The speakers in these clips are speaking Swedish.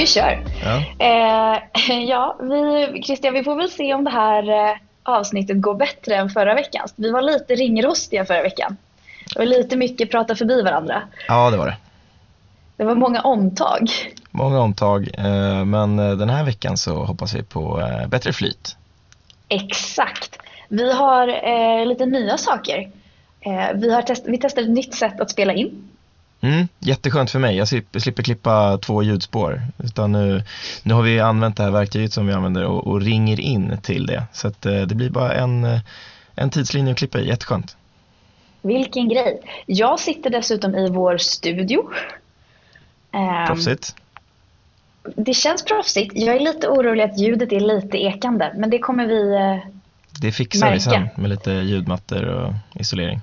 Vi kör. Ja. Eh, ja, vi, Christian, vi får väl se om det här eh, avsnittet går bättre än förra veckans. Vi var lite ringrostiga förra veckan. Och lite mycket prata förbi varandra. ja, det var det. Det var många omtag. Många omtag, eh, men eh, den här veckan så hoppas vi på eh, bättre flyt. Exakt. Vi har eh, lite nya saker. Vi, har test, vi testar ett nytt sätt att spela in. Mm, jätteskönt för mig, jag slipper, slipper klippa två ljudspår. Utan nu, nu har vi använt det här verktyget som vi använder och, och ringer in till det. Så att, eh, det blir bara en, eh, en tidslinje att klippa i, jätteskönt. Vilken grej. Jag sitter dessutom i vår studio. Eh, Proffsigt. Det känns proffsigt. Jag är lite orolig att ljudet är lite ekande, men det kommer vi... Eh, Det fixar vi märka. sen med lite ljudmattor och isolering.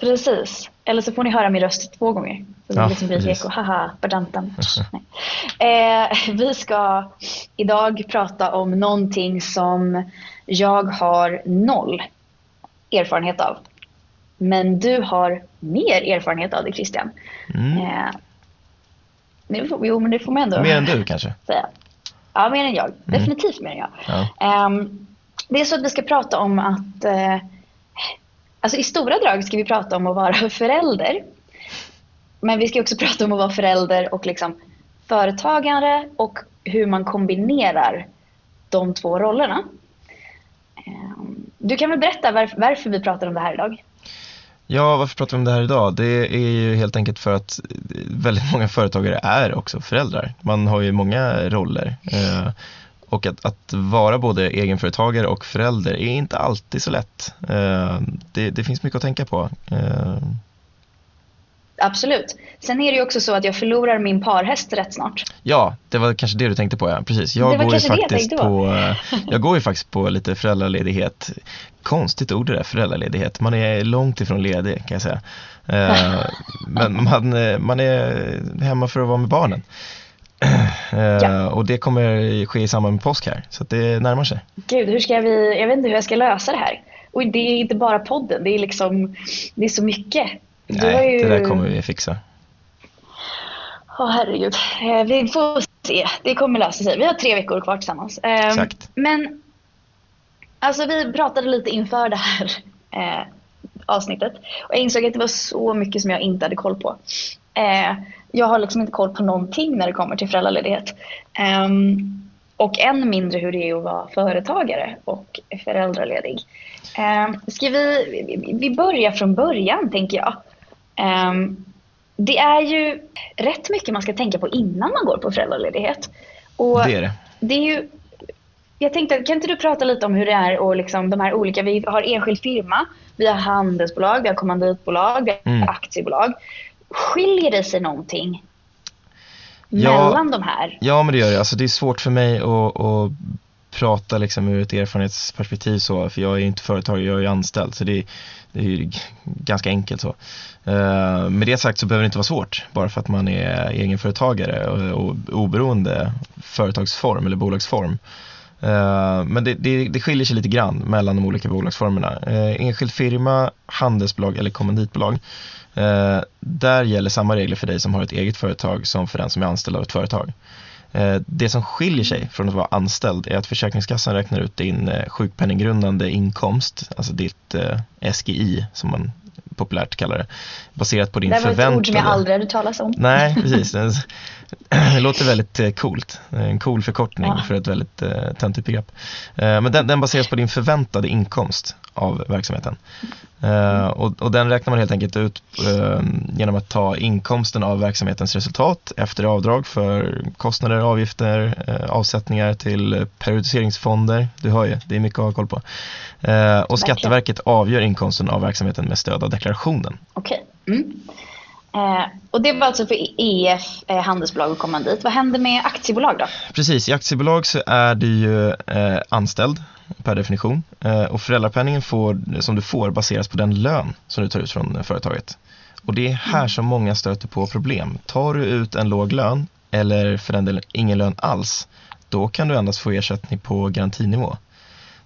precis. Eller så får ni höra min röst två gånger. Så det Ja, liksom blir ett eko. Haha, badantan. Eh, vi ska idag prata om någonting som jag har noll erfarenhet av. Men du har mer erfarenhet av det, Christian. Mm. Eh, får, jo, men det får man ändå Mer än du kanske? säga. Ja, mer än jag. Definitivt mer än jag. Ja. Ehm, det är så att vi ska prata om att... eh, alltså I stora drag ska vi prata om att vara förälder. Men vi ska också prata om att vara förälder och liksom företagare och hur man kombinerar de två rollerna. Ehm, du kan väl berätta varför vi pratar om det här idag? Ja, varför pratar vi om det här idag? Det är ju helt enkelt för att väldigt många företagare är också föräldrar. Man har ju många roller. Ehm, och att, att vara både egenföretagare och förälder är inte alltid så lätt. Eh, det, det finns mycket att tänka på. Eh, Absolut. Sen är det ju också så att jag förlorar min parhäst rätt snart. ja, det var kanske det du tänkte på, ja. Precis. Jag går ju faktiskt på. eh, jag går ju faktiskt på lite föräldraledighet. Konstigt ord det där, föräldraledighet. Man är långt ifrån ledig kan jag säga. Men man, man är hemma för att vara med barnen. Eh, Ja. Och det kommer ske i samband med påsk här, så det närmar sig. Gud, hur ska vi, jag vet inte hur jag ska lösa det här. Och det är inte bara podden, det är liksom, det är så mycket. Nej, ju... det där kommer vi fixa. Åh herregud. Eh, vi får se, det kommer lösa sig. Vi har tre veckor kvar tillsammans. Eh, Exakt. Men, alltså vi pratade lite inför det här eh, avsnittet. Och jag insåg att det var så mycket som jag inte hade koll på. Eh, jag har liksom inte koll på någonting när det kommer till föräldraledighet. Ehm, och än mindre hur det är att vara företagare och föräldraledig. Um, ska vi, vi- börjar från början tänker jag. Ehm, det är ju rätt mycket man ska tänka på innan man går på föräldraledighet. Och Det är det. det är ju, jag tänkte, kan inte du prata lite om hur det är och liksom de här olika, vi har enskild firma, vi har handelsbolag, vi har kommanditbolag, vi har Mm. aktiebolag. Skiljer det sig någonting Ja. mellan de här? Ja, men det gör det. Alltså, det är svårt för mig att, att prata liksom ur ett erfarenhetsperspektiv så, för jag är inte företagare, jag är anställd, så det, det är ju g- ganska enkelt så. Eh, med det sagt så behöver det inte vara svårt, bara för att man är egenföretagare och, och oberoende företagsform eller bolagsform. Eh, Men det, det, det skiljer sig lite grann mellan de olika bolagsformerna. Eh, Enskild firma, handelsbolag eller kommanditbolag. Eh, Där gäller samma regler för dig som har ett eget företag som för den som är anställd av ett företag. Eh, Det som skiljer sig från att vara anställd är att Försäkringskassan räknar ut din eh, sjukpenninggrundande inkomst, alltså ditt SGI som man populärt kallar det, baserat på din Det här var ett förväntade... ord som jag aldrig hade talat om. Nej, precis. Det låter väldigt eh, coolt. En cool förkortning Ja. för ett väldigt eh, töntigt begrepp. Eh, Men den, den baseras på din förväntade inkomst av verksamheten. Eh, Och, och den räknar man helt enkelt ut eh, genom att ta inkomsten av verksamhetens resultat efter avdrag för kostnader, avgifter, eh, avsättningar till eh, periodiseringsfonder. Du hör ju, det är mycket att ha koll på. Eh, Och Skatteverket avgör inkomsten av verksamheten med stöd av deklarationen. Okej. Mm. Eh, och det var alltså för EF, eh, handelsbolag och kommandit. Vad händer med aktiebolag då? Precis, i aktiebolag så är du ju eh, anställd per definition eh, och föräldrapenningen får, som du får baseras på den lön som du tar ut från företaget. Och det är här som många stöter på problem. Tar du ut en låg lön eller för den delen ingen lön alls, då kan du endast få ersättning på garantinivå.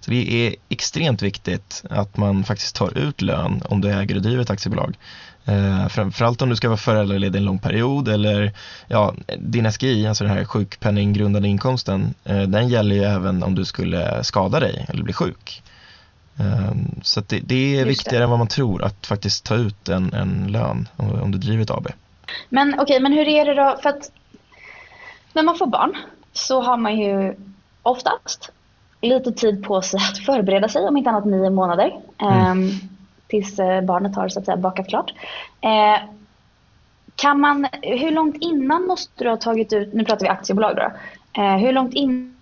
Så det är extremt viktigt att man faktiskt tar ut lön om du äger och driver ett aktiebolag. Eh, framförallt om du ska vara föräldraledig en lång period eller ja, din SGI, alltså den här sjukpenninggrundande inkomsten, eh, den gäller ju även om du skulle skada dig eller bli sjuk. Eh, så det, det, är Just viktigare det. än vad man tror att faktiskt ta ut en, en lön om, om du driver ett AB. Men okej, okay, men hur är det då? För att när man får barn så har man ju oftast lite tid på sig att förbereda sig, om inte annat nio månader. Mm. Tills eh, barnet har så att säga bakat klart. Eh, kan man, hur långt innan måste du ha tagit ut, nu pratar vi aktiebolag då, eh, hur långt innan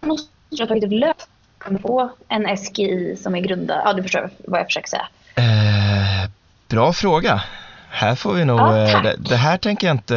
måste du ha tagit ut lön för att få en SGI som är grundad, ja du förstår vad jag försöker säga. Eh, bra fråga. Här får vi nog, ja, eh, det, det, här tänker jag inte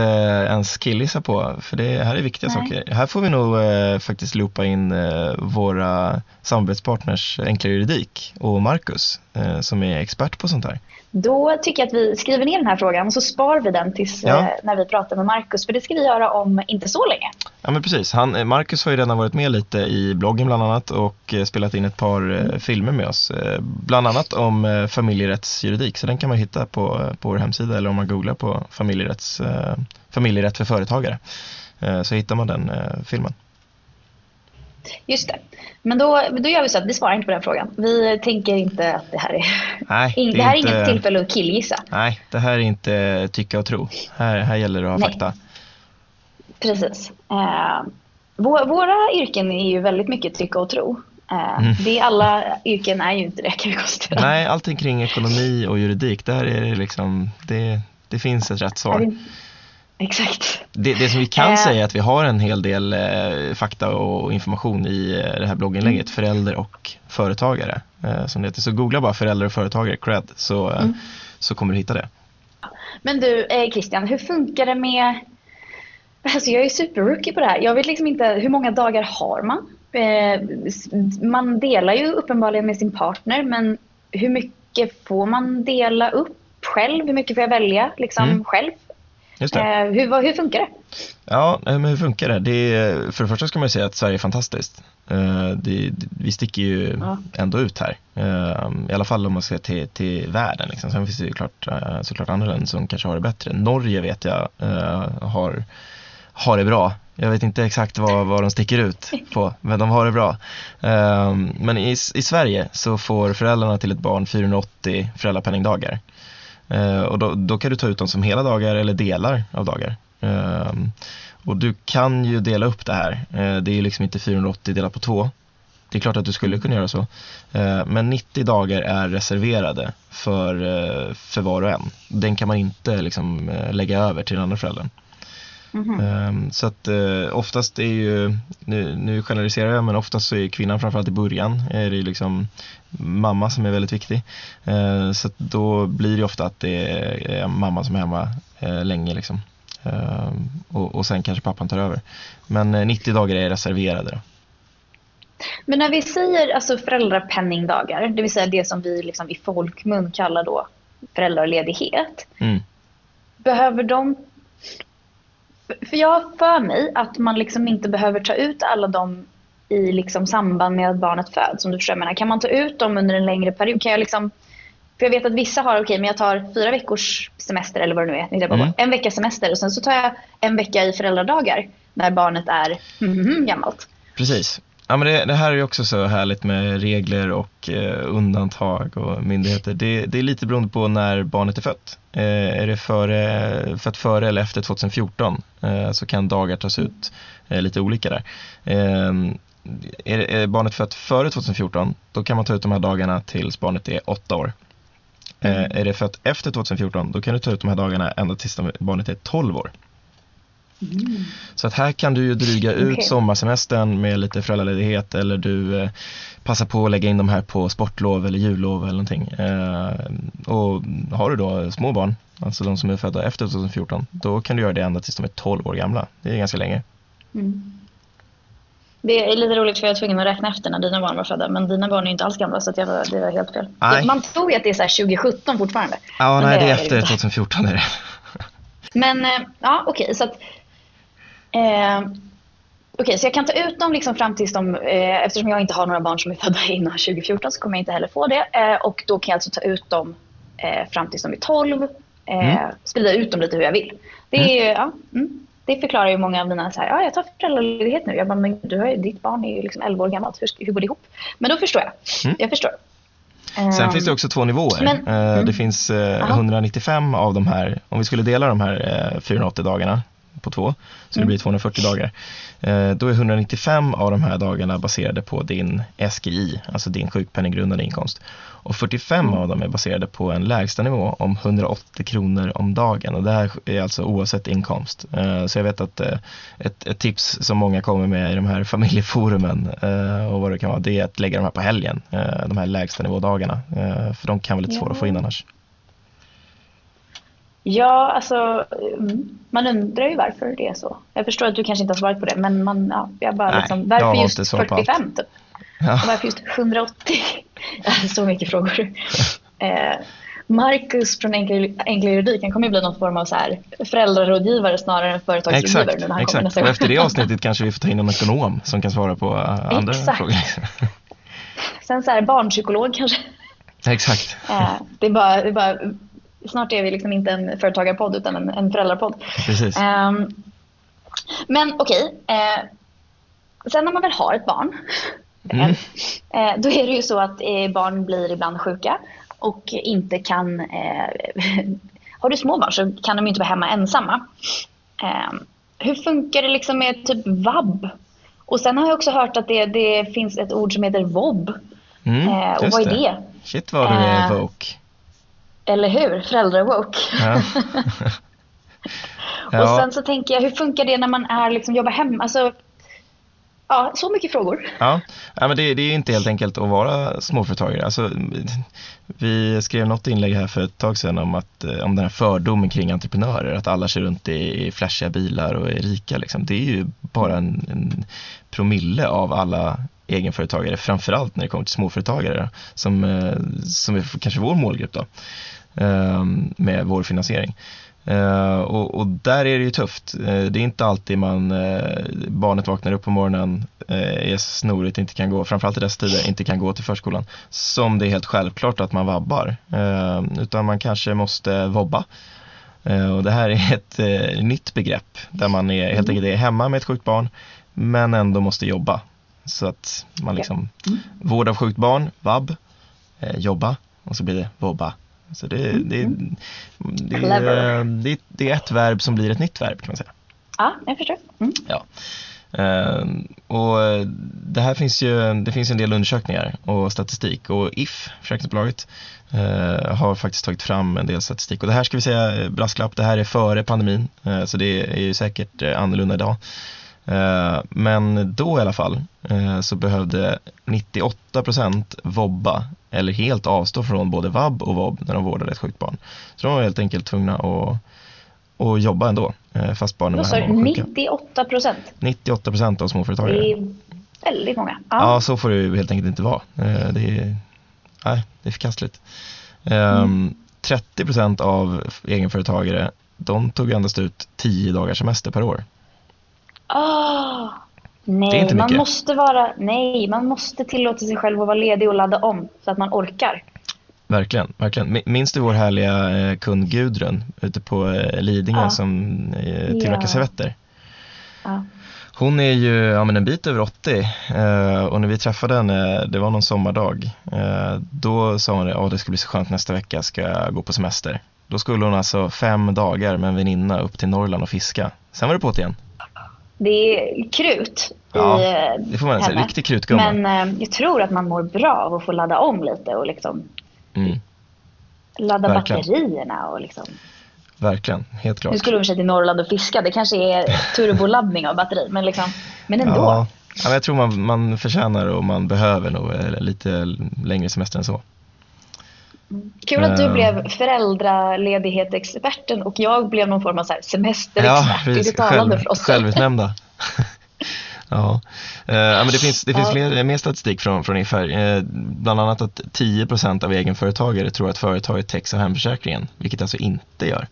ens killgissa på för det här är viktiga Nej. saker. Här får vi nog eh, faktiskt loopa in eh, våra samarbetspartners Enkla Juridik och Marcus eh, som är expert på sånt här. Då tycker jag att vi skriver ner den här frågan och så spar vi den tills ja. eh, när vi pratar med Marcus för det ska vi göra om inte så länge. Ja men precis, Han, eh, Marcus har ju redan varit med lite i bloggen bland annat och eh, spelat in ett par mm. filmer med oss. Bland annat om familjerättsjuridik så den kan man hitta på, på vår hemsida eller om man googlar på familjerätts, familjerätt för företagare så hittar man den filmen. Just det. Men då, då gör vi så att vi svarar inte på den frågan. Vi tänker inte att det här är... Nej, det, det här är inte, inget tillfälle att killgissa. Nej, det här är inte tycka och tro. Här, här gäller det att ha Nej. fakta. Precis. Eh, våra yrken är ju väldigt mycket tycka och tro. Eh, mm. det alla yrken är ju inte det kan vi konstatera. Nej, allting kring ekonomi och juridik, där är det liksom, det, det finns ett rätt svar. Exakt. Det, det som vi kan äh, säga är att vi har en hel del eh, fakta och information i eh, det här blogginlägget, mm. förälder och företagare. Eh, som det heter. Så googla bara förälder och företagare, cred, så, eh, mm. så kommer du hitta det. Men du eh, Christian, hur funkar det med Alltså jag är superrookie på det här. Jag vet liksom inte, hur många dagar har man? Eh, man delar ju uppenbarligen med sin partner, men hur mycket får man dela upp själv? Hur mycket får jag välja liksom mm. själv? Just det. Eh, hur, hur funkar det? Ja, men hur funkar det? det är, för det första ska man ju säga att Sverige är fantastiskt. Eh, det, vi sticker ju ja. ändå ut här. Eh, I alla fall om man ser till, till världen. Liksom. Sen finns det ju klart, såklart andra länder som kanske har det bättre. Norge vet jag har, har det bra. Jag vet inte exakt vad, vad de sticker ut på, men de har det bra. Men i, i Sverige så får föräldrarna till ett barn 480 föräldrapenningdagar. Eh, och då, då, kan du ta ut dem som hela dagar eller delar av dagar. Ehm, och du kan ju dela upp det här. Eh, det är liksom inte 480 delat på två. Det är klart att du skulle kunna göra så. Eh, men 90 dagar är reserverade för, för var och en. Den kan man inte liksom lägga över till den andra föräldern. Mm-hmm. Så att oftast är ju, nu, nu generaliserar jag, men oftast så är kvinnan framförallt i början är det liksom mamma som är väldigt viktig. Eh, så då blir det ofta att det är mamma som är hemma eh, länge liksom. Eh, och, och sen kanske pappan tar över. Men 90 dagar är reserverade. Då. Men när vi säger alltså föräldrapenningdagar, det vill säga det som vi liksom i folkmun kallar då föräldraledighet. Mm. Behöver de... För jag har för mig att man liksom inte behöver ta ut alla de i liksom samband med att barnet föds. Om du förstår menar. Kan man ta ut dem under en längre period? Kan jag liksom, för jag vet att vissa har, okej okay, men jag tar fyra veckors semester eller vad det nu är. Mm. En veckas semester och sen så tar jag en vecka i föräldradagar när barnet är mm, gammalt. Precis. Ja, men det, det, här är ju också så härligt med regler och eh, undantag och myndigheter. Det, det, är lite beroende på när barnet är fött. Eh, är det före, fött före eller efter 2014 eh, så kan dagar tas ut eh, lite olika där. Ehm, är, är barnet fött före 2014 då kan man ta ut de här dagarna tills barnet är åtta år. Mm. Eh, är det fött efter 2014 då kan du ta ut de här dagarna ända tills barnet är 12 år. Mm. Så att här kan du ju dryga ut okay. sommarsemestern med lite föräldraledighet eller du eh, passar på att lägga in de här på sportlov eller jullov eller någonting. Eh, och har du då små barn, alltså de som är födda efter 2014, då kan du göra det ända tills de är 12 år gamla. Det är ganska länge. Mm. Det är lite roligt för jag var tvungen att räkna efter när dina barn var födda. Men dina barn är inte alls gamla så jag det var helt fel. Nej. Man tror ju att det är så 2017 fortfarande. Ja, nej det, det är efter 2014 är det. Men eh, ja, okej. Okay, så att, eh, okay, så jag kan ta ut dem liksom fram tills de, eh, eftersom jag inte har några barn som är födda innan 2014 så kommer jag inte heller få det. Eh, och då kan jag alltså ta ut dem eh, fram tills de är 12. Eh, mm. Sprida ut dem lite hur jag vill. Det, är, mm. ja, mm, det förklarar ju många av mina så här, ja jag tar föräldraledighet nu. Jag bara, men du har ju, ditt barn är ju liksom 11 år gammalt, hur, hur går det ihop? Men då förstår jag. Mm. Jag förstår. Sen um, finns det också två nivåer. Men, uh, det mm. finns uh, eh, 195 av de här, om vi skulle dela de här uh, 480 dagarna på två, så det blir 240 mm. dagar. Eh, då är 195 av de här dagarna baserade på din SGI, alltså din sjukpenninggrundande inkomst. Och 45 mm. av dem är baserade på en lägstanivå om 180 kronor om dagen och det här är alltså oavsett inkomst. Eh, så jag vet att eh, ett, ett tips som många kommer med i de här familjeforumen och vad det kan vara, det är att lägga de här på helgen, de här lägstanivådagarna. För de kan vara lite svåra att få in annars. Ja, alltså mm, man undrar ju varför det är så. Jag förstår att du kanske inte har svarat på det, men man, ja, jag bara Nej, liksom, varför jag just 45 typ? Ja. Och varför just 180? så mycket frågor. eh, Marcus från Enkla Juridik, han kommer ju bli någon form av så här föräldrarådgivare snarare än företagsrådgivare exakt, när han exakt. nästa Och efter det avsnittet kanske vi får ta in en ekonom som kan svara på uh, andra exakt. frågor. Sen så här barnpsykolog kanske. Exakt. Eh, det, är bara, det är bara snart är vi liksom inte en företagarpodd utan en, en föräldrapodd. Precis. Um, men okej, okay, eh, sen när man väl har ett barn, mm. eh, då är det ju så att eh, barn blir ibland sjuka och inte kan... Eh, har du små barn så kan de inte vara hemma ensamma. Ehm, hur funkar det liksom med typ vab? Och sen har jag också hört att det, det finns ett ord som heter vob. Mm, eh, och vad är det? det? Shit vad du är eh, woke. Eller hur? Föräldrar-woke. Ja. ja. Och sen så tänker jag, hur funkar det när man är, liksom, jobbar hemma? Alltså, ja, så mycket frågor. Ja, ja men det, det är inte helt enkelt att vara småföretagare. Alltså, vi skrev något inlägg här för ett tag sedan om, att, eh, om den här fördomen kring entreprenörer, att alla kör runt i, i flashiga bilar och är rika. Liksom. Det är ju bara en, en promille av alla egenföretagare, framförallt när det kommer till småföretagare som, eh, som är kanske vår målgrupp. Då. Ehm, med vår finansiering. Uh, och, och, där är det ju tufft. Uh, det är inte alltid man, uh, barnet vaknar upp på morgonen, är snorigt, inte kan gå, framförallt i dessa tider, inte kan gå till förskolan. Som det är helt självklart att man vabbar. Utan man kanske måste vobba. och det här är ett nytt begrepp där man är, helt enkelt är hemma med ett sjukt barn men ändå måste jobba. Så att man liksom, mm. vård av sjukt barn, vab, jobba och så blir det vobba så det, mm. det, det, det, det, är ett verb som blir ett nytt verb kan man säga. Ja, jag förstår. Mm. Ja. Uh, och det här finns ju, det finns en del undersökningar och statistik och If, försäkringsbolaget, uh, har faktiskt tagit fram en del statistik och det här ska vi säga, eh, brasklapp, det här är före pandemin uh, så det är ju säkert annorlunda idag. Men då i alla fall så behövde 98% vobba eller helt avstå från både vab och vob när de vårdade ett sjukt barn. Så de var helt enkelt tvungna att, att jobba ändå eh, fast barnen var hemma och sjuka. 98 procent? 98 procent av småföretagare. Det är väldigt många. Ja. ja, så får det helt enkelt inte vara. Eh, det är, nej, det är förkastligt. Mm. 30 ehm, procent av egenföretagare de tog endast ut 10 dagars semester per år. Oh. Nej, man måste vara, nej, man måste tillåta sig själv att vara ledig och ladda om så att man orkar. Verkligen, verkligen. Minns du vår härliga eh, kund Gudrun ute på eh, Lidingö ja. som eh, tillverkar ja. servetter? Ja. Hon är ju ja, men en bit över 80 och när vi träffade henne, det var någon sommardag, då sa hon att oh, det ska bli så skönt nästa vecka ska jag gå på semester. Då skulle hon alltså fem dagar med en väninna upp till Norrland och fiska. Sen var det på igen det är krut ja, i det får man säga. Riktig krutgumma. Men eh, jag tror att man mår bra av att få ladda om lite och liksom mm. ladda Verkligen. batterierna och liksom. Verkligen, helt klart. Nu skulle de köra till Norrland och fiska. Det kanske är turboladdning av batteri, men, liksom, men ändå. Ja, ja jag tror man, man förtjänar och man behöver nog eh, lite längre semester än så. Kul att du uh, blev föräldraledighetsexperten och jag blev någon form av så semesterexpert. Ja, precis. Det är talande Själv, för oss. Självutnämnda. ja. Uh, men det finns, det finns ja. fler, mer statistik från, från IFR. Eh, bland annat att 10% av egenföretagare tror att företaget täcks av hemförsäkringen, vilket alltså inte gör.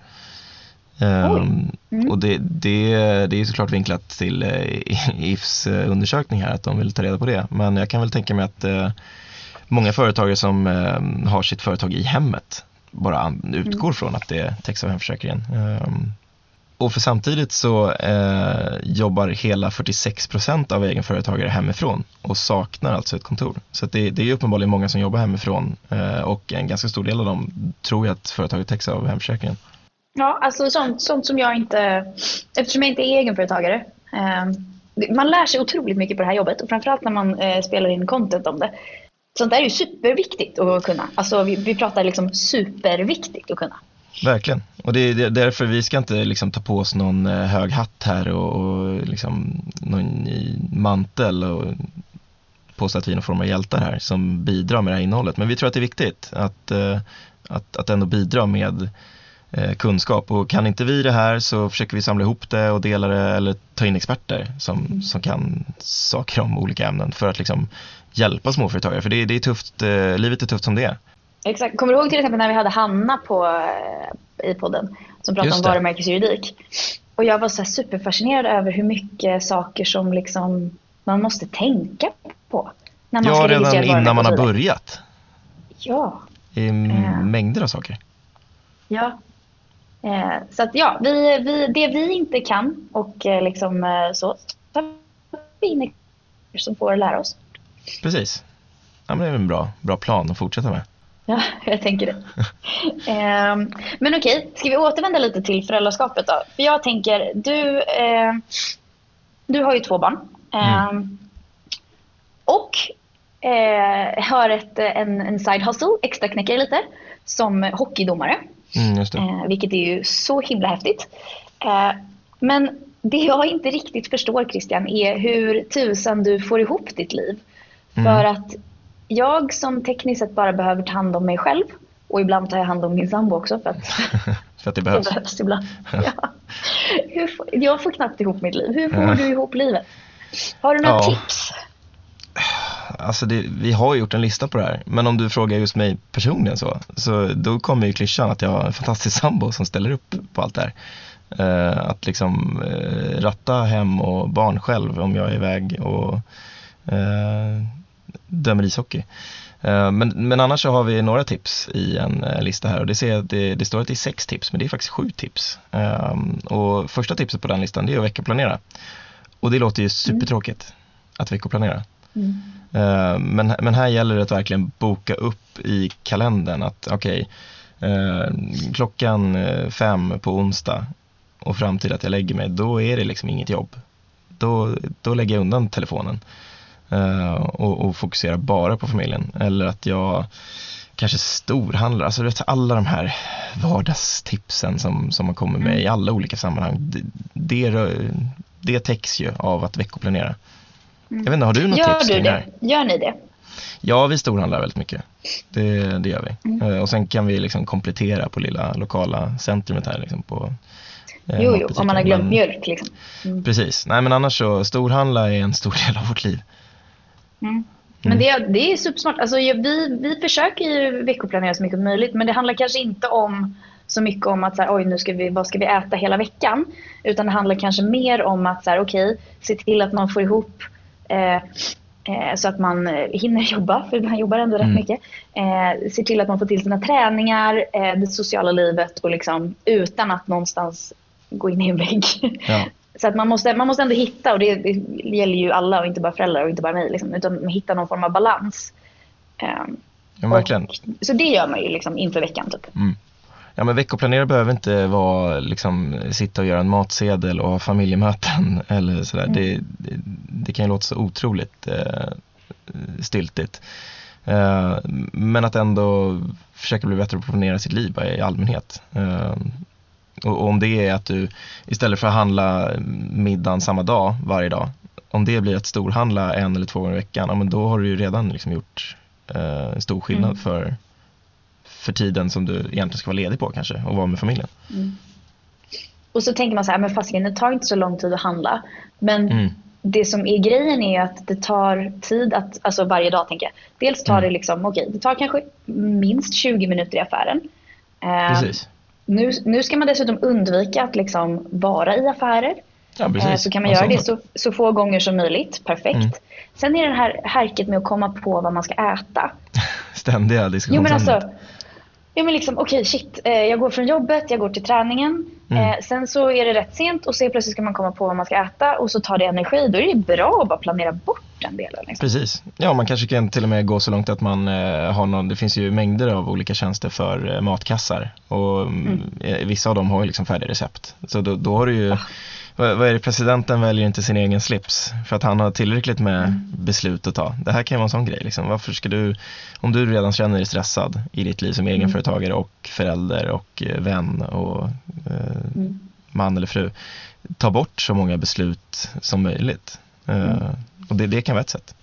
Um, mm. Och det, det, det är såklart vinklat till uh, IFs undersökning här, att de vill ta reda på det. Men jag kan väl tänka mig att många företagare som uh, har sitt företag i hemmet bara utgår mm. från att det täcks av hemförsäkringen. Um, och för samtidigt så eh, jobbar hela 46 procent av egenföretagare hemifrån och saknar alltså ett kontor. Så det, det är uppenbarligen många som jobbar hemifrån eh, och en ganska stor del av dem tror jag att företaget täcks av hemförsäkringen. Ja, alltså sånt, sånt som jag inte, eftersom jag inte är egenföretagare. Eh, man lär sig otroligt mycket på det här jobbet och framförallt när man eh, spelar in content om det. Sånt där är ju superviktigt att kunna. Alltså vi, vi pratar liksom superviktigt att kunna. Verkligen. Och det är därför vi ska inte liksom ta på oss någon eh, hög hatt här och, och liksom någon mantel och påstå att vi är någon form av hjältar här som bidrar med det här innehållet. Men vi tror att det är viktigt att, eh, att, att ändå bidra med eh, kunskap och kan inte vi det här så försöker vi samla ihop det och dela det eller ta in experter som, som kan saker om olika ämnen för att liksom hjälpa småföretagare för det, det är tufft, livet är tufft som det är. Exakt. Kommer du ihåg till exempel när vi hade Hanna på, eh, i podden som pratade om varumärkesjuridik? Och jag var så superfascinerad över hur mycket saker som liksom man måste tänka på. När man ja, ska redan innan man har börjat. Ja. I uh. mängder av saker. Ja. Uh, så att ja, vi, vi, det vi inte kan och liksom så, tar vi in som får lära oss. Precis. Ja, men det är en bra, bra plan att fortsätta med. Ja, jag tänker det. eh, men okej, ska vi återvända lite till föräldraskapet då? För jag tänker, du, eh, du har ju två barn. Eh, mm. Och eh, har ett, en, en side hustle, extra knäcker lite, som hockeydomare. Mm, eh, vilket är ju så himla häftigt. Eh, men det jag inte riktigt förstår Christian är hur tusan du får ihop ditt liv. Mm. För att jag som tekniskt sett bara behöver ta hand om mig själv och ibland tar jag hand om min sambo också för att, för att det behövs. Det behövs ibland. Ja. Jag får knappt ihop mitt liv. Hur får ja. du ihop livet? Har du några ja. tips? Alltså det, vi har gjort en lista på det här, men om du frågar just mig personligen så, så då kommer ju klyschan att jag har en fantastisk sambo som ställer upp på allt det här. Uh, att liksom uh, ratta hem och barn själv om jag är iväg och uh, dömer ishockey. Eh, men, men annars så har vi några tips i en eh, lista här och det, ser det, det står att det är sex tips men det är faktiskt sju tips. Ehm, och första tipset på den listan det är att veckoplanera. Och det låter ju supertråkigt att veckoplanera. Mm. Ehm, men, men här gäller det att verkligen boka upp i kalendern att okej, okay, eh, klockan fem på onsdag och fram till att jag lägger mig, då är det liksom inget jobb. Då, då lägger jag undan telefonen. Eh, och, och fokusera bara på familjen. Eller att jag kanske storhandlar, alltså vet, alla de här vardagstipsen som, som man kommer med mm. i alla olika sammanhang. Det, det, det täcks ju av att veckoplanera. Mm. Jag vet inte, har du något Gör tips du det? Gör ni det? Ja, vi storhandlar väldigt mycket. Det, det gör vi. Mm. Uh, och sen kan vi liksom komplettera på lilla lokala centrumet här liksom på uh, Jo, jo, om man har glömt men, mjölk liksom. Mm. Precis, nej men annars så storhandla är en stor del av vårt liv. Mm. Men det, det är supersmart. Alltså, vi, vi försöker ju veckoplanera så mycket som möjligt men det handlar kanske inte om så mycket om att så här, oj nu ska vi, vad ska vi äta hela veckan. Utan det handlar kanske mer om att så här, okej, se till att man får ihop eh, eh, så att man hinner jobba, för man jobbar ändå mm. rätt mycket. Eh, se till att man får till sina träningar, eh, det sociala livet och liksom utan att någonstans gå in i en vägg. Ja. Så att man måste, man måste ändå hitta, och det, det gäller ju alla och inte bara föräldrar och inte bara mig, liksom, utan hitta någon form av balans. Um, ja, verkligen. Och, så det gör man ju liksom inför veckan. Typ. Mm. Ja men veckoplanera behöver inte vara liksom sitta och göra en matsedel och ha familjemöten eller sådär. Mm. Det, det, det, kan ju låta så otroligt eh, styltigt. Eh, men att ändå försöka bli bättre på att planera sitt liv i allmänhet. Eh, och, om det är att du istället för att handla middagen samma dag varje dag, om det blir att storhandla en eller två gånger i veckan, ja, men då har du ju redan liksom gjort eh, en stor skillnad mm. för, för tiden som du egentligen ska vara ledig på kanske och vara med familjen. Mm. Och så tänker man så här, men fasiken det tar inte så lång tid att handla. Men mm. det som är grejen är att det tar tid att, alltså varje dag tänker jag. Dels tar mm. det liksom, okej, okay, det tar kanske minst 20 minuter i affären. Eh, Precis. Nu, nu ska man dessutom undvika att liksom vara i affärer. Ja, precis. Eh, så kan man göra det så, så få gånger som möjligt. Perfekt. Mm. Sen är det här härket med att komma på vad man ska äta. Ständiga Jo men alltså, ja, men liksom, okej shit, eh, jag går från jobbet, jag går till träningen. Mm. Eh, sen så är det rätt sent och så plötsligt ska man komma på vad man ska äta och så tar det energi. Då är det bra att bara planera bort den delen. Liksom. Precis. Ja, man kanske kan till och med gå så långt att man eh, har någon, det finns ju mängder av olika tjänster för matkassar och mm. eh, vissa av dem har ju liksom färdiga recept. Så då, då har du ju, vad, vad är det, presidenten väljer inte sin egen slips för att han har tillräckligt med Mm. beslut att ta. Det här kan vara en sån grej liksom. Varför ska du, om du redan känner dig stressad i ditt liv som egenföretagare och förälder och eh, vän och eh, Mm. man eller fru, ta bort så många beslut som möjligt. Eh, och det, det kan vara ett sätt.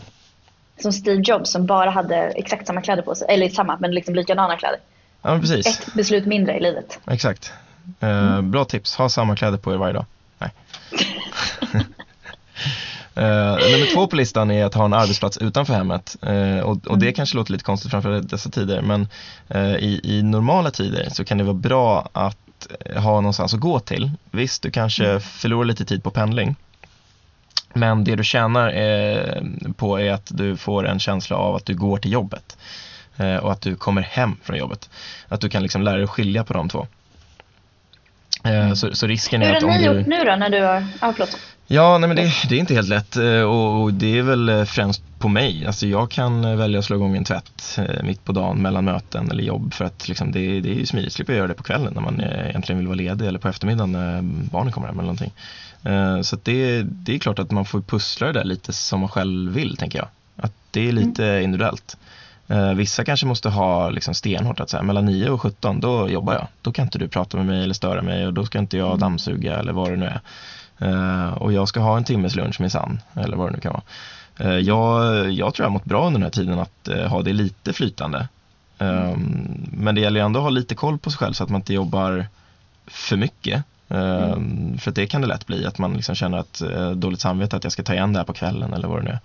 Som Steve Jobs som bara hade exakt samma kläder på sig. Eller samma, men liksom likadana kläder. Ja, precis. Ett beslut mindre i livet. Exakt. Eh, Bra tips. Ha samma kläder på er varje dag. Eh, nummer två på listan är att ha en arbetsplats utanför hemmet. Eh, och, och det kanske låter lite konstigt framför dessa tider men eh, i, i normala tider så kan det vara bra att ha någonstans att gå till. Visst, du kanske förlorar lite tid på pendling. Men det du tjänar på är att du får en känsla av att du går till jobbet. Och att du kommer hem från jobbet. Att du kan liksom lära dig att skilja på de två. Eh, så, så risken Hur är har att om ni gjort nu då när du har... Ja, förlåt. Ja, nej men det, det är inte helt lätt eh, och, och det är väl eh, främst på mig. Alltså jag kan eh, välja att slå igång en tvätt mitt på dagen mellan möten eller jobb för att liksom det, det är ju smidigt. Slipper jag göra det på kvällen när man egentligen vill vara ledig eller på eftermiddagen när barnen kommer hem eller någonting. Så det, det är klart att man får pussla det där lite som man själv vill tänker jag. Att det är lite individuellt. Eh, Vissa kanske måste ha liksom stenhårt att säga mellan 9 och 17 då jobbar jag. Då kan inte du prata med mig eller störa mig och då ska inte jag dammsuga eller vad det nu är. Eh, och jag ska ha en timmes lunch minsann, eller vad det nu kan vara. Eh, jag, jag tror jag har mått bra under den här tiden att eh, ha det lite flytande. Eh, men det gäller ju ändå att ha lite koll på sig själv så att man inte jobbar för mycket. Eh, För att det kan det lätt bli, att man liksom känner att dåligt samvete att jag ska ta igen det här på kvällen eller vad det nu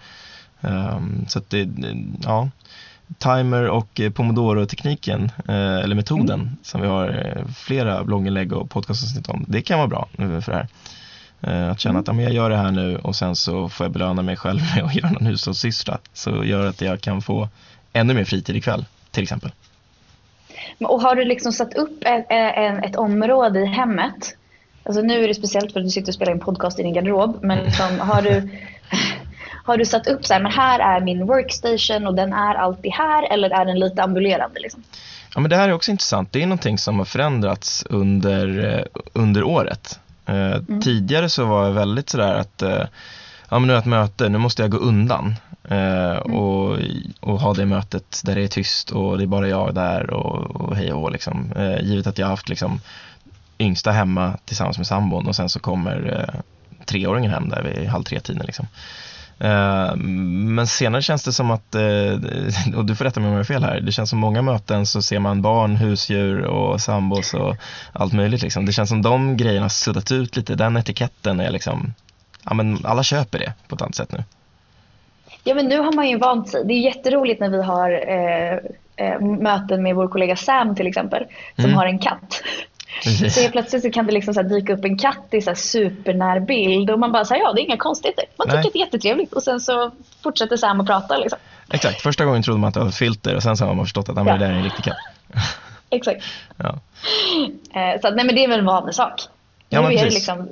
är. Eh, Så att det, ja, timer och pomodoro-tekniken, eller metoden som vi har flera blogginlägg och podcastavsnitt om, det kan vara bra för det här. Eh, Att känna att ja, men jag gör det här nu och sen så får jag belöna mig själv med att göra någon hushållssyssla. Så gör att jag kan få ännu mer fritid ikväll, till exempel. Och har du liksom satt upp ett, ett, ett område i hemmet? Alltså nu är det speciellt för att du sitter och spelar in podcast i din garderob. Men liksom, har, du, har du satt upp så här, men här är min workstation och den är alltid här eller är den lite ambulerande? Liksom? Ja, men det här är också intressant. Det är någonting som har förändrats under, eh, under året. Eh, Tidigare så var jag väldigt sådär att eh, ja, men nu är jag ett möte, nu måste jag gå undan eh, och, och ha det mötet där det är tyst och det är bara jag där och, och hej och liksom. Eh, givet att jag har haft liksom, yngsta hemma tillsammans med sambon och sen så kommer eh, treåringen hem där vid halv tre-tiden. Liksom. Eh, Men senare känns det som att, eh, och du får rätta mig om jag har fel här, det känns som många möten så ser man barn, husdjur och sambos och allt möjligt. Liksom. Det känns som de grejerna har suddat ut lite, den etiketten är liksom, ja men alla köper det på ett annat sätt nu. Ja men nu har man ju vant sig. Det är jätteroligt när vi har eh, eh, möten med vår kollega Sam till exempel. Som Mm. har en katt. Precis. Så helt plötsligt så kan det liksom så dyka upp en katt i så här supernär bild och man bara säger ja det är inga konstigheter. Man tycker Nej. att det är jättetrevligt och sen så fortsätter Sam att prata liksom. Exakt, första gången trodde man att det var ett filter och sen så har man förstått att ja. det Ja. där är en riktig katt. Exakt. Ja. Eh, så att, nej men det är väl en vanlig sak. Ja, nu är det liksom,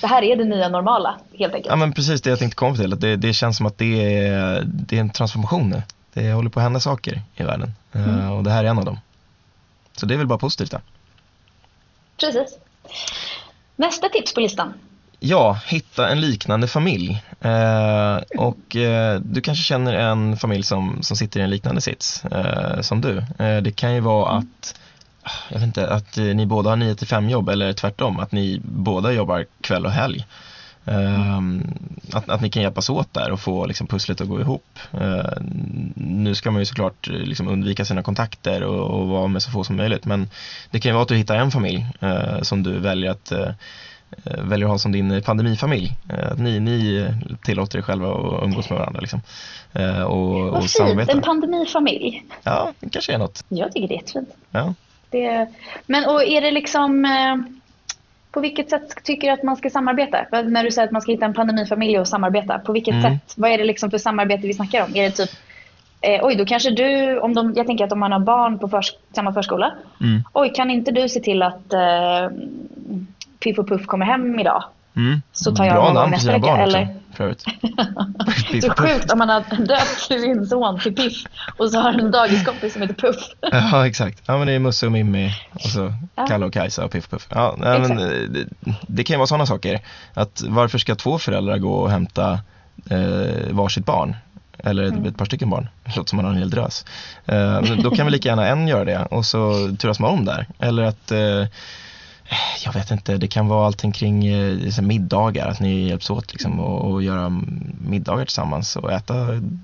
det här är det nya normala helt enkelt. ja men precis det jag tänkte komma till, att det, det känns som att det är, det är en transformation nu. Det håller på att hända saker i världen Eh, och det här är en av dem. Så det är väl bara positivt det. Precis. Nästa tips på listan. Ja, hitta en liknande familj. Eh, och eh, du kanske känner en familj som, som sitter i en liknande sits eh, som du. Eh, det kan ju vara att, jag vet inte, att ni båda har 9 till 5 jobb eller tvärtom, att ni båda jobbar kväll och helg. Eh, att, att ni kan hjälpas åt där och få liksom, pusslet att gå ihop. Eh, nu ska man ju såklart liksom, undvika sina kontakter och, och vara med så få som möjligt men det kan ju vara att du hittar en familj eh, som du väljer att eh, väljer att ha som din pandemifamilj. Eh, Att ni, ni tillåter er själva att umgås med varandra liksom. Och, Vad och fint, samarbeta. en pandemifamilj. Ja, det kanske är något. Jag tycker det är jättefint. Ja. Det, men och är det liksom... På vilket sätt tycker du att man ska samarbeta? När du säger att man ska hitta en pandemifamilj och samarbeta. På vilket Mm. sätt? Vad är det liksom för samarbete vi snackar om? Är det typ... Eh, oj, då kanske du... Om de, jag tänker att om man har barn på förs, samma förskola. Mm. Oj, kan inte du se till att eh, Piff och Puff kommer hem idag? Mm. Så tar jag Bra namn på sina barn eller? också, för övrigt. Så sjukt om man har döpt sin son till Piff och så har en dagiskompis som heter Puff. Ja, exakt. Ja, men det är Musse och Mimmi och så Ja. Kalle och Kajsa och Piff Puff. Ja, nej, men, eh, det, det kan ju vara sådana saker. Att varför ska två föräldrar gå och hämta eh, varsitt barn? Eller ett, Mm. ett par stycken barn. Det låter som man har en hel drös. Eh, då kan vi lika gärna en göra det och så turas man om där. Eller att eh, jag vet inte, det kan vara allting kring eh, liksom, middagar, att ni hjälps åt liksom, och, och göra middagar tillsammans och äta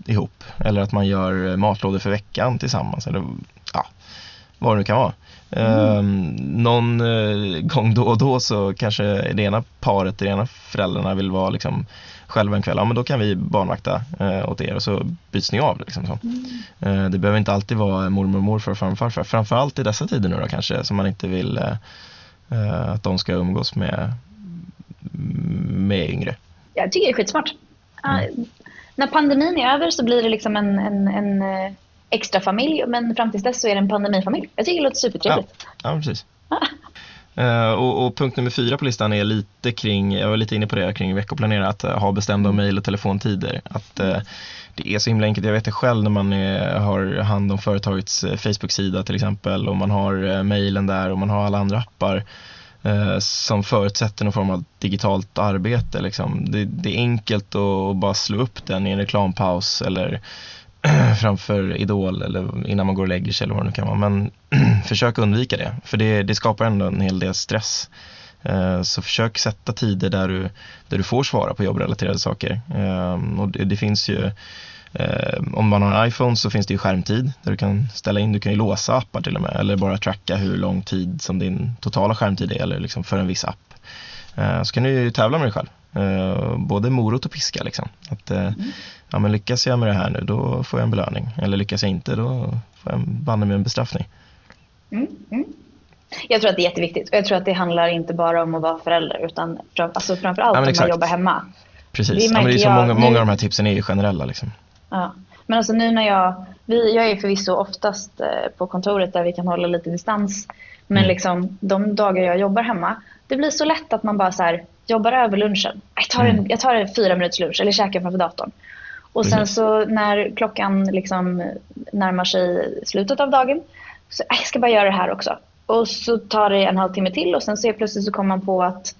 ihop. Eller att man gör eh, matlådor för veckan tillsammans. Eller ja, vad det nu kan vara. Ehm, eh, någon uh, gång då och då så kanske det ena paret, det ena föräldrarna vill vara liksom själva en kväll. Ja men då kan vi barnvakta eh, åt er och så byts ni av. Liksom, så. Eh, det behöver inte alltid vara mormor, morfar och farmor och farfar. Framförallt i dessa tider nu då kanske som man inte vill eh, att de ska umgås med, med yngre. Jag tycker det är skitsmart. Ah, När pandemin är över så blir det liksom en, en, en eh, extra familj men fram tills dess så är det en pandemifamilj. Jag tycker det låter supertrevligt. Ja, precis. Eh, och, och punkt nummer fyra på listan är lite kring, jag var lite inne på det kring veckoplanera, att eh, ha bestämda mejl och telefontider. Att eh, det är så himla enkelt, jag vet det själv när man är, har hand om företagets Facebook-sida till exempel och man har mejlen där och man har alla andra appar som förutsätter någon form av digitalt arbete. Liksom. Det, det är enkelt att bara slå upp den i en reklampaus eller framför Idol eller innan man går och lägger sig eller vad det nu kan vara. Men försök undvika det, för det, det skapar ändå en hel del stress. Eh, så försök sätta tider där du, där du får svara på jobbrelaterade saker. Eh, och det, det finns ju eh, om man har en iPhone så finns det ju skärmtid där du kan ställa in, du kan ju låsa appar till och med eller bara tracka hur lång tid som din totala skärmtid är eller liksom för en viss app. Så kan du ju tävla med dig själv, både morot och piska liksom. Att, mm ja, men lyckas jag med det här nu då får jag en belöning eller lyckas jag inte då får jag banne med en bestraffning. Mm, mm. Jag tror att det är jätteviktigt och jag tror att det handlar inte bara om att vara förälder utan fram, alltså framförallt Ja, om man jobbar hemma. Precis, Det ja, men det är så jag många, nu- många av de här tipsen är ju generella liksom. Ja. Men alltså nu när jag, vi, jag är förvisso oftast eh, på kontoret där vi kan hålla lite distans. Men Mm. liksom de dagar jag jobbar hemma, det blir så lätt att man bara så här, jobbar över lunchen. Jag tar, en, Mm. jag tar en fyra minuters lunch eller käkar framför datorn. Och sen Precis. så när klockan liksom närmar sig slutet av dagen, så "Äh, jag ska bara göra det här också. Och så tar det en halvtimme till och sen så plötsligt så kommer man på att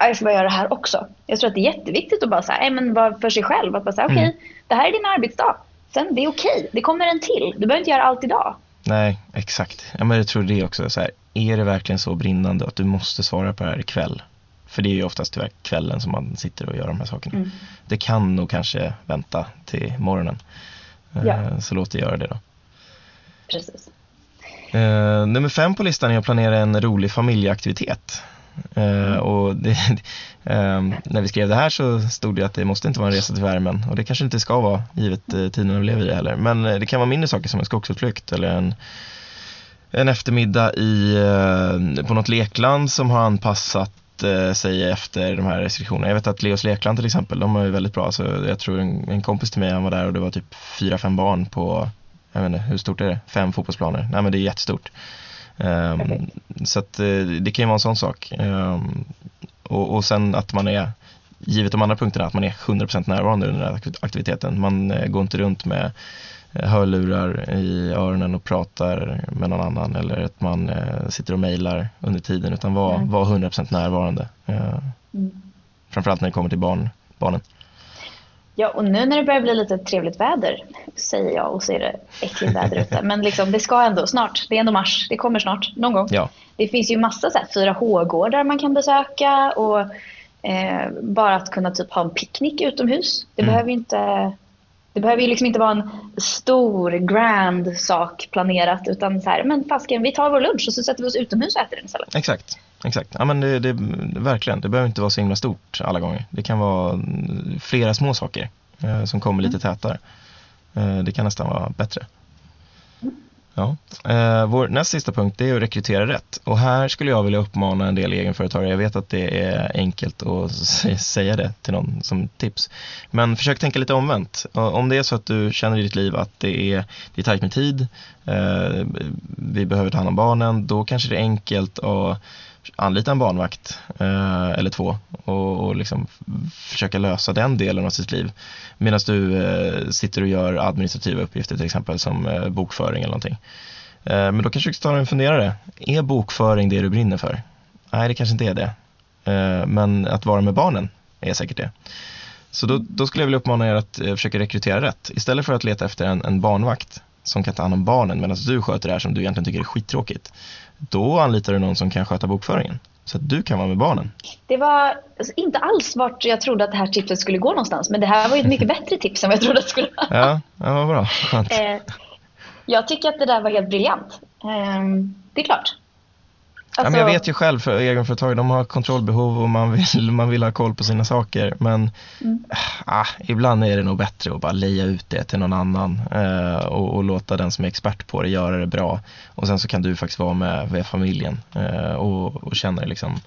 "Äh, jag ska bara göra det här också. Jag tror att det är jätteviktigt att bara säga, nej men vara för sig själv. Att bara säga, okej, Mm. det här är din arbetsdag. Sen, det är okej. Det kommer en till. Du behöver inte göra allt idag. Nej, exakt. Ja, men jag tror det också. Så här, är det verkligen så brinnande att du måste svara på det här ikväll? För det är ju oftast tyvärr kvällen som man sitter och gör de här sakerna. Mm. Det kan nog kanske vänta till morgonen. Eh, Ja. Så låt det göra det då. Precis. Eh, nummer fem på listan är att planera en rolig familjeaktivitet. Eh, och det, eh, när vi skrev det här så stod det att det måste inte vara en resa till värmen och det kanske inte ska vara givet eh, tiden vi lever i heller. Men eh, det kan vara mindre saker som en skogsutflykt eller en, en eftermiddag i, eh, på något lekland som har anpassat eh, sig efter de här restriktionerna. Jag vet att Leos lekland till exempel, de är ju väldigt bra. Så jag tror en, en kompis till mig, han var där och det var typ fyra, fem barn på, jag vet inte, hur stort är det? Fem fotbollsplaner. Nej men det är jättestort. Um, så att eh, det kan ju vara en sån sak. Um, och, och sen att man är, givet de andra punkterna, att man är 100% närvarande under den här aktiviteten. Man eh, går inte runt med hörlurar i öronen och pratar med någon annan eller att man eh, sitter och mejlar under tiden utan var, Mm. var 100% närvarande. Eh, Mm. framförallt när det kommer till barn, barnen. Ja, och nu när det börjar bli lite trevligt väder, säger jag och så är det äckligt väder ute. Men liksom, det ska ändå snart. Det är ändå mars. Det kommer snart, någon gång. Ja, Det finns ju massa så här 4H-gårdar man kan besöka och eh, bara att kunna typ ha en picknick utomhus. Det Mm. behöver ju inte det behöver ju liksom inte vara en stor, grand sak planerat utan så här, men fasken, vi tar vår lunch och så sätter vi oss utomhus och äter den istället. exakt. Exakt, ja men det, det, verkligen, det behöver inte vara så himla stort alla gånger. Det kan vara mm, flera små saker eh, som kommer lite tätare. Eh, det kan nästan vara bättre. Ja. Eh, vår näst sista punkt är att rekrytera rätt. Och här skulle jag vilja uppmana en del egenföretagare. Jag vet att det är enkelt att säga det till någon som tips. Men försök tänka lite omvänt. Om det är så att du känner i ditt liv att det är, det är tajt med tid, eh, vi behöver ta hand om barnen, då kanske det är enkelt att anlita en barnvakt eh, eller två och, och liksom försöka lösa den delen av sitt liv. Medan du eh, sitter och gör administrativa uppgifter till exempel som eh, bokföring eller någonting. Eh, men då kanske du ska ta en funderare. Är bokföring det du brinner för? Nej, det kanske inte är det. Eh, men att vara med barnen är säkert det. Så då, då, skulle jag vilja uppmana er att eh, försöka rekrytera rätt. Istället för att leta efter en, en barnvakt som kan ta hand om barnen medan du sköter det här som du egentligen tycker är skittråkigt då anlitar du någon som kan sköta bokföringen. Så att du kan vara med barnen. Det var alltså, inte alls vart jag trodde att det här tipset skulle gå någonstans. Men det här var ju ett mycket bättre tips än vad jag trodde att det skulle vara. Ja, ja vad bra. Skönt. Eh, jag tycker att det där var helt briljant. Eh, det är klart. Alltså... Ja, men jag vet ju själv för egenföretagare, de har kontrollbehov och man vill, man vill ha koll på sina saker. Men mm. ah, ibland är det nog bättre att bara leja ut det till någon annan eh, och, och, låta den som är expert på det göra det bra. Och sen så kan du faktiskt vara med, med familjen eh, och, och känna dig liksom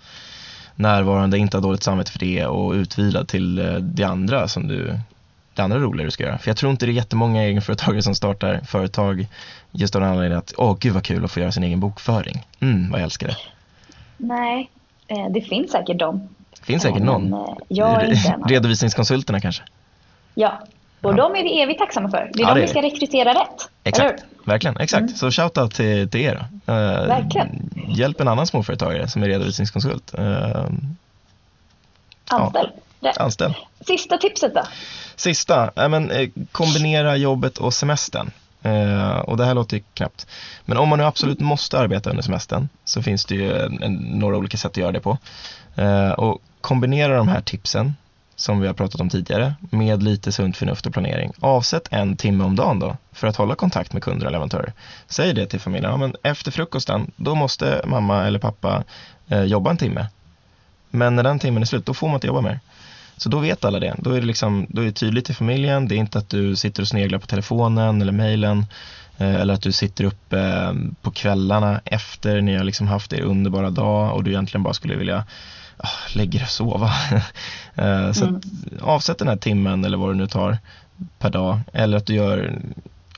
närvarande, inte ha dåligt samvete för det och utvilad till eh, det andra som du det andra roliga du ska göra. För jag tror inte det är jättemånga egenföretagare som startar företag just av den anledningen att åh gud vad kul att få göra sin egen bokföring. Mm, vad jag älskar det. Nej, eh, det finns säkert dem. Det finns säkert någon. Eh, jag är inte Redovisningskonsulterna kanske? Ja, och ja. de är vi evigt tacksamma för. Det är ja, de vi ska rekrytera rätt. Exakt, verkligen. Exakt. Mm. Så shoutout till, till er. Uh, verkligen. Hjälp en annan småföretagare som är redovisningskonsult. Uh, Anställ. Ja. Anställ. Sista tipset då? Sista, äh, men, eh, kombinera jobbet och semestern. Eh, och det här låter ju knappt. Men om man nu absolut måste arbeta under semestern så finns det ju en, en, några olika sätt att göra det på. Eh, och kombinera de här tipsen som vi har pratat om tidigare med lite sunt förnuft och planering. Avsätt en timme om dagen då för att hålla kontakt med kunder och leverantörer. Säg det till familjen, ja, men efter frukosten då måste mamma eller pappa eh, jobba en timme. Men när den timmen är slut då får man inte jobba mer. Så då vet alla det. Då är det, liksom, då är det tydligt i familjen. Det är inte att du sitter och sneglar på telefonen eller mejlen eh, eller att du sitter uppe eh, på kvällarna efter ni har liksom haft er underbara dag och du egentligen bara skulle vilja ah, lägga dig och sova. Eh, så mm. avsätt den här timmen eller vad du nu tar per dag eller att du gör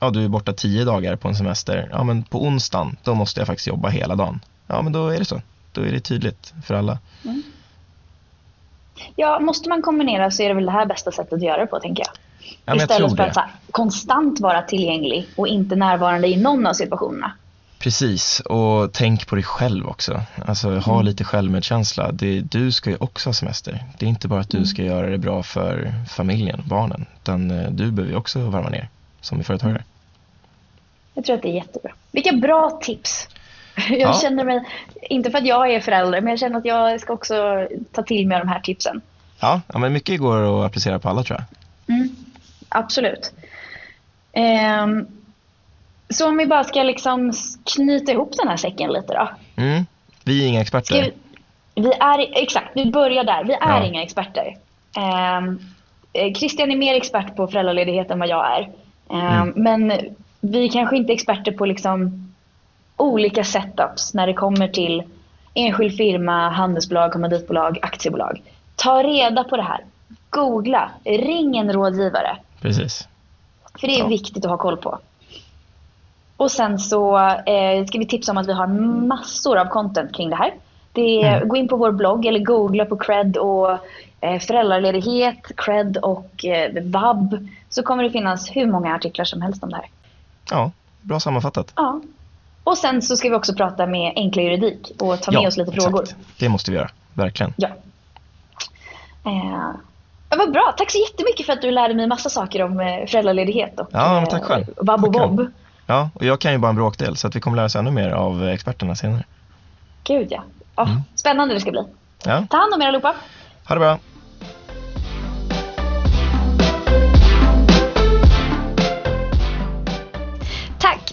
ja, du är borta tio dagar på en semester. Ja, men på onsdagen, då måste jag faktiskt jobba hela dagen. Ja, men då är det så. Då är det tydligt för alla. Mm. Ja, måste man kombinera så är det väl det här bästa sättet att göra det på, tänker jag. Ja, Istället jag för att här, konstant vara tillgänglig och inte närvarande i någon av situationerna. Precis, och tänk på dig själv också. Alltså ha mm. lite självmedkänsla. Det, du ska ju också ha semester. Det är inte bara att du mm. ska göra det bra för familjen, barnen. Utan eh, du behöver ju också varva ner som företagare. Jag tror att det är jättebra. Vilka bra tips! Jag ja. känner mig, inte för att jag är förälder, men jag känner att jag ska också ta till mig de här tipsen. Ja, ja men mycket går att applicera på alla tror jag. Mm, absolut. Um, så om vi bara ska liksom knyta ihop den här säcken lite då. Mm. Vi är inga experter. Vi, vi, är, exakt, vi börjar där. Vi är ja. inga experter. Um, Christian är mer expert på föräldraledighet än vad jag är. Um, mm. Men vi kanske inte är experter på liksom olika setups när det kommer till enskild firma, handelsbolag, kommanditbolag, aktiebolag. Ta reda på det här. Googla. Ring en rådgivare. Precis. För det är ja. viktigt att ha koll på. Och sen så eh, ska vi tipsa om att vi har massor av content kring det här. Det är, mm. Gå in på vår blogg eller googla på cred och eh, föräldraledighet, cred och eh, vab. Så kommer det finnas hur många artiklar som helst om det här. Ja, bra sammanfattat. Ja, och sen så ska vi också prata med enkla juridik och ta med ja, oss lite frågor. Exakt. Det måste vi göra, verkligen. Ja. Eh, vad bra, tack så jättemycket för att du lärde mig massa saker om eh, föräldraledighet och ja, men tack själv. Eh, vab och bob. Ja, och jag kan ju bara en bråkdel så att vi kommer lära oss ännu mer av experterna senare. Gud ja. Oh, mm. Spännande det ska bli. Ja. Ta hand om er allihopa. Ha det bra.